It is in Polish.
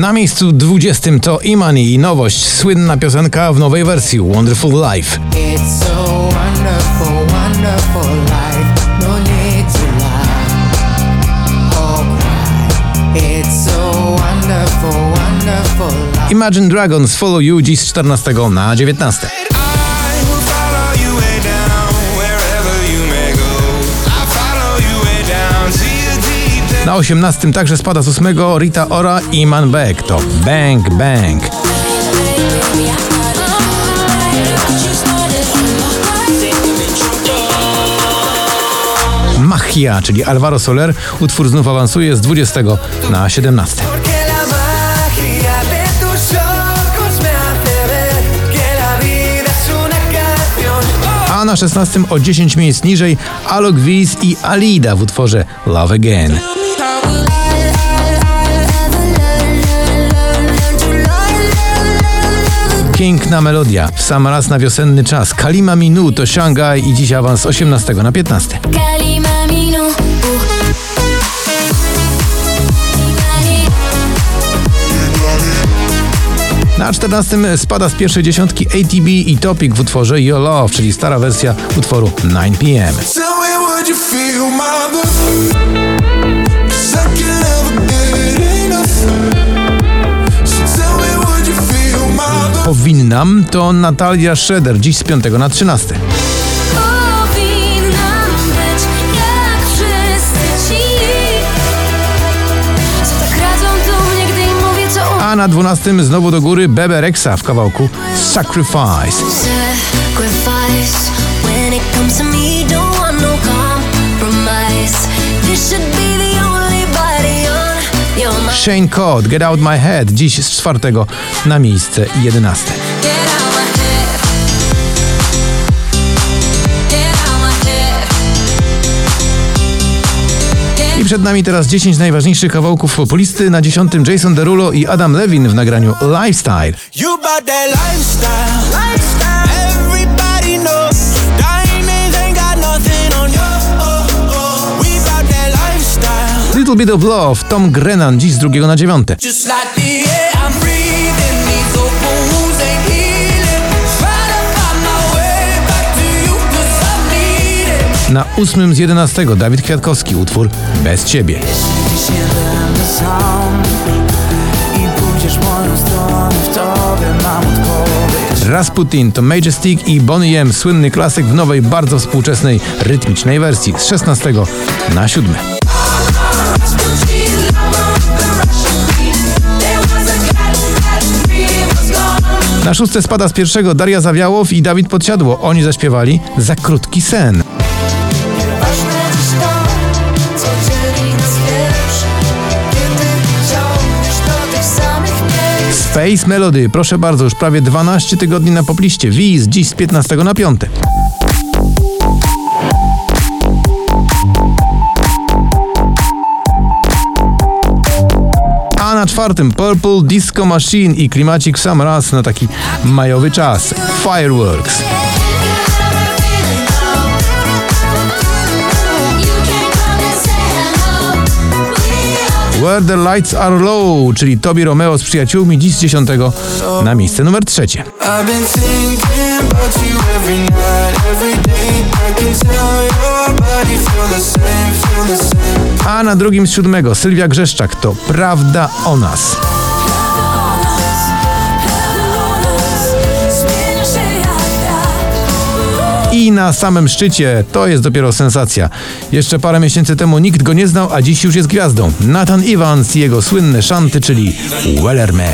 Na miejscu 20 to Imani i nowość, słynna piosenka w nowej wersji Wonderful Life. It's so wonderful, wonderful life. Imagine Dragons Follow You dziś z 14 na 19. Na 18 także spada z 8 Rita Ora i Man Beck to Bang Bang. Machia, czyli Alvaro Soler, utwór znów awansuje z 20 na 17. Porque la magia de tus ojos me hace ver que la vida es una canción. A na 16 o 10 miejsc niżej Alok Wiz i Alida w utworze Love Again. Piękna melodia, w sam raz na wiosenny czas. Kalima Minu to Shanghai i dziś awans z 18 na 15. Kalima Minu. Na 14 spada z pierwszej dziesiątki ATB i Topic w utworze Your Love, czyli stara wersja utworu 9pm. Powinnam to Natalia Schroeder, dziś z 5 na 13. Powinnam być jak wszyscy ci, co tak. A na 12 znowu do góry Bebe Rexa w kawałku Sacrifice. Sacrifice when it comes to me, don't want no compromise. This should be the Shane Code, Get Out My Head, dziś z czwartego na miejsce 11. Get out my head. Get out my head. I przed nami teraz 10 najważniejszych kawałków populisty. Na 10 Jason Derulo i Adam Levin w nagraniu Lifestyle. Little Bit of Love, Tom Grennan, dziś z drugiego na dziewiąte. Na ósmym z 11 Dawid Kwiatkowski, utwór Bez Ciebie. Siedem sam i pójdziesz moją stronę, w tobie mam odpowiedź. Rasputin to Majestic i Bonnie M, słynny klasyk w nowej, bardzo współczesnej, rytmicznej wersji z 16 na 7. Na szóste spada z pierwszego Daria Zawiałow i Dawid Podsiadło. Oni zaśpiewali Za krótki sen. Space Melody, proszę bardzo, już prawie 12 tygodni na popliście. Wiz dziś z 15 na 5. czwartym Purple Disco Machine i Klimacik sam raz na taki majowy czas. Fireworks. Where the Lights Are Low, czyli Tobi Romeo z przyjaciółmi dziś z 10 na miejsce numer trzecie. Every night, every day. I can tell your body feel the same, feel the same. A na drugim z siódmego Sylwia Grzeszczak to Prawda o nas. I na samym szczycie to jest dopiero sensacja. Jeszcze parę miesięcy temu nikt go nie znał, a dziś już jest gwiazdą. Nathan Evans i jego słynne szanty, czyli Wellerman.